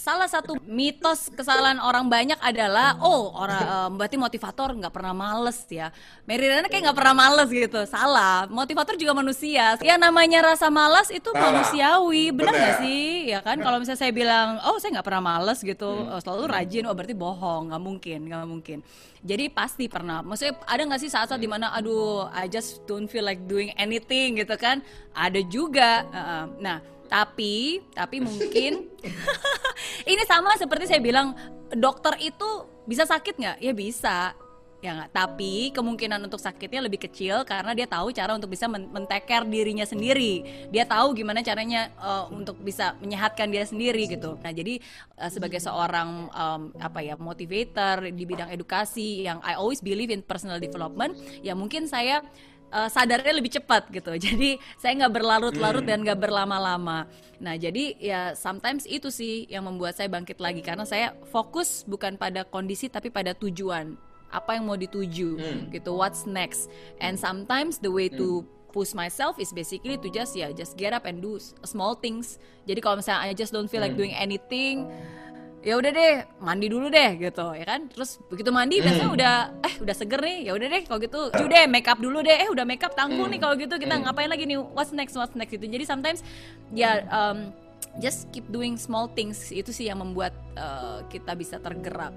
salah satu mitos kesalahan orang banyak adalah oh orang um, berarti motivator nggak pernah males ya. Mary Riana kayak nggak pernah males gitu. Salah. Motivator juga manusia. Ya namanya rasa malas itu Salah. manusiawi. Benar nggak sih? Ya kan kalau misalnya saya bilang oh saya nggak pernah males gitu, Hmm. oh, selalu rajin, oh berarti bohong. nggak mungkin, nggak mungkin. Jadi pasti pernah. Maksudnya ada nggak sih saat-saat di mana aduh I just don't feel like doing anything gitu kan? Ada juga. Nah tapi tapi mungkin ini sama seperti saya bilang dokter itu bisa sakit nggak? Ya bisa. Ya nggak? Tapi kemungkinan untuk sakitnya lebih kecil karena dia tahu cara untuk bisa men men-take-care dirinya sendiri. Dia tahu gimana caranya uh, untuk bisa menyehatkan dia sendiri gitu. Nah jadi uh, sebagai seorang um, apa ya motivator di bidang edukasi yang I always believe in personal development ya mungkin saya uh, sadarnya lebih cepat gitu. Jadi saya nggak berlarut-larut dan nggak berlama-lama. Nah jadi ya sometimes itu sih yang membuat saya bangkit lagi karena saya fokus bukan pada kondisi tapi pada tujuan apa yang mau dituju gitu. What's next? And sometimes the way to push myself is basically to just ya just get up and do small things. Jadi kalau misalnya I just don't feel like doing anything ya udah deh mandi dulu deh gitu ya kan? Terus begitu mandi biasanya udah eh udah seger nih ya udah deh kalau gitu ju deh make up dulu deh. Eh udah make up tanggung nih kalau gitu kita ngapain lagi nih what's next what's next gitu. Jadi sometimes ya um, just keep doing small things itu sih yang membuat uh, kita bisa tergerak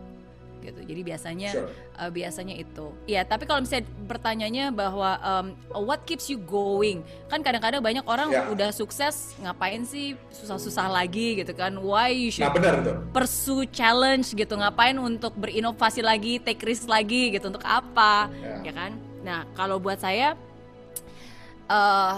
gitu. Jadi biasanya Sure. uh, biasanya itu. Ya tapi kalau misalnya pertanyaannya bahwa um, what keeps you going? Kan kadang-kadang banyak orang Ya. udah sukses ngapain sih susah-susah lagi gitu kan? Why you should Nah benar tuh. pursue challenge gitu? Ngapain untuk berinovasi lagi take risk lagi gitu? Untuk apa? Ya. ya kan? Nah kalau buat saya eh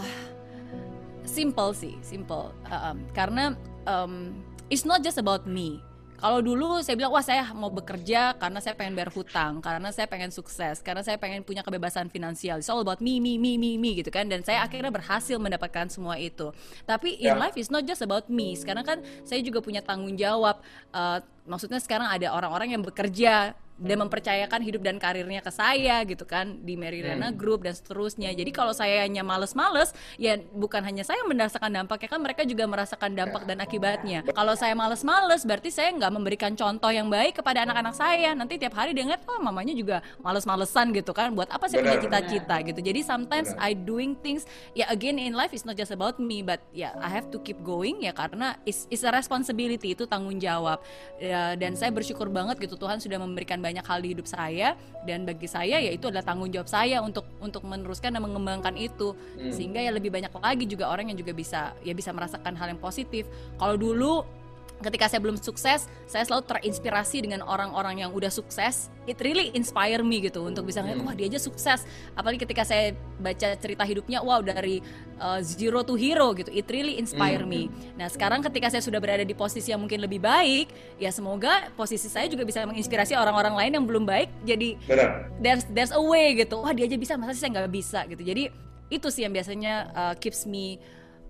simple sih simple. Uh, um, karena um, it's not just about me kalau dulu saya bilang wah saya mau bekerja karena saya pengen bayar hutang karena saya pengen sukses karena saya pengen punya kebebasan finansial. It's all about me me me me me gitu kan. Dan saya akhirnya berhasil mendapatkan semua itu. Tapi in Ya. life is not just about me. Sekarang kan saya juga punya tanggung jawab Uh, maksudnya sekarang ada orang-orang yang bekerja dan mempercayakan hidup dan karirnya ke saya gitu kan di Mary Riana Group dan seterusnya. Jadi kalau saya hanya males-males ya bukan hanya saya yang merasakan dampaknya kan mereka juga merasakan dampak dan akibatnya. Kalau saya males-males berarti saya nggak memberikan contoh yang baik kepada anak-anak saya. Nanti tiap hari dia ngeliat oh mamanya juga males-malesan gitu kan. Buat apa saya punya cita-cita gitu. Jadi sometimes I Benar. doing things ya again in life is not just about me but ya I have to keep going ya karena is is a responsibility itu tanggung jawab Ya, dan saya bersyukur banget gitu Tuhan sudah memberikan banyak hal di hidup saya dan bagi saya ya itu adalah tanggung jawab saya untuk untuk meneruskan dan mengembangkan itu. Sehingga ya lebih banyak lagi juga orang yang juga bisa ya bisa merasakan hal yang positif. Kalau dulu ketika saya belum sukses, saya selalu terinspirasi dengan orang-orang yang udah sukses. It really inspire me gitu untuk bisa ngeliat, wah dia aja sukses. Apalagi ketika saya baca cerita hidupnya, wow dari uh, zero to hero gitu. It really inspire me. Nah sekarang ketika saya sudah berada di posisi yang mungkin lebih baik, ya semoga posisi saya juga bisa menginspirasi orang-orang lain yang belum baik. Jadi Benar. there's there's a way gitu. Wah dia aja bisa, masa sih saya nggak bisa gitu. Jadi itu sih yang biasanya uh, keeps me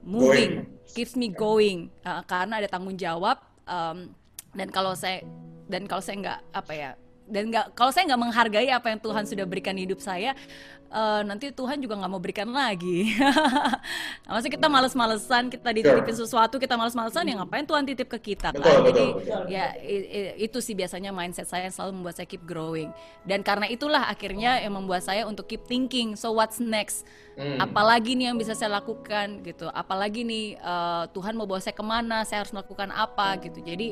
moving, keeps me going Uh, karena ada tanggung jawab. um, dan kalau saya dan kalau saya nggak apa ya dan nggak kalau saya nggak menghargai apa yang Tuhan sudah berikan di hidup saya uh, nanti Tuhan juga nggak mau berikan lagi. Maksudnya kita males-malesan kita dititipin sesuatu kita males-malesan ya ngapain Tuhan titip ke kita kan? Betul, jadi betul. ya i- i- itu sih biasanya mindset saya yang selalu membuat saya keep growing. Dan karena itulah akhirnya yang membuat saya untuk keep thinking so what's next? Apalagi nih yang bisa saya lakukan gitu. Apalagi nih eh, Tuhan mau bawa saya ke mana saya harus melakukan apa gitu. Jadi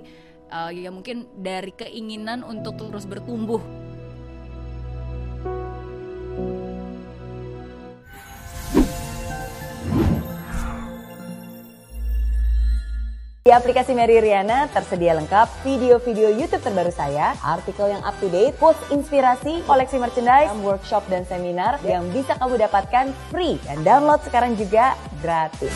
eh, ya mungkin dari keinginan untuk terus bertumbuh Di aplikasi Mary Riana tersedia lengkap video-video YouTube terbaru saya, artikel yang up to date, post inspirasi, koleksi merchandise, workshop dan seminar yang bisa kamu dapatkan free dan download sekarang juga gratis.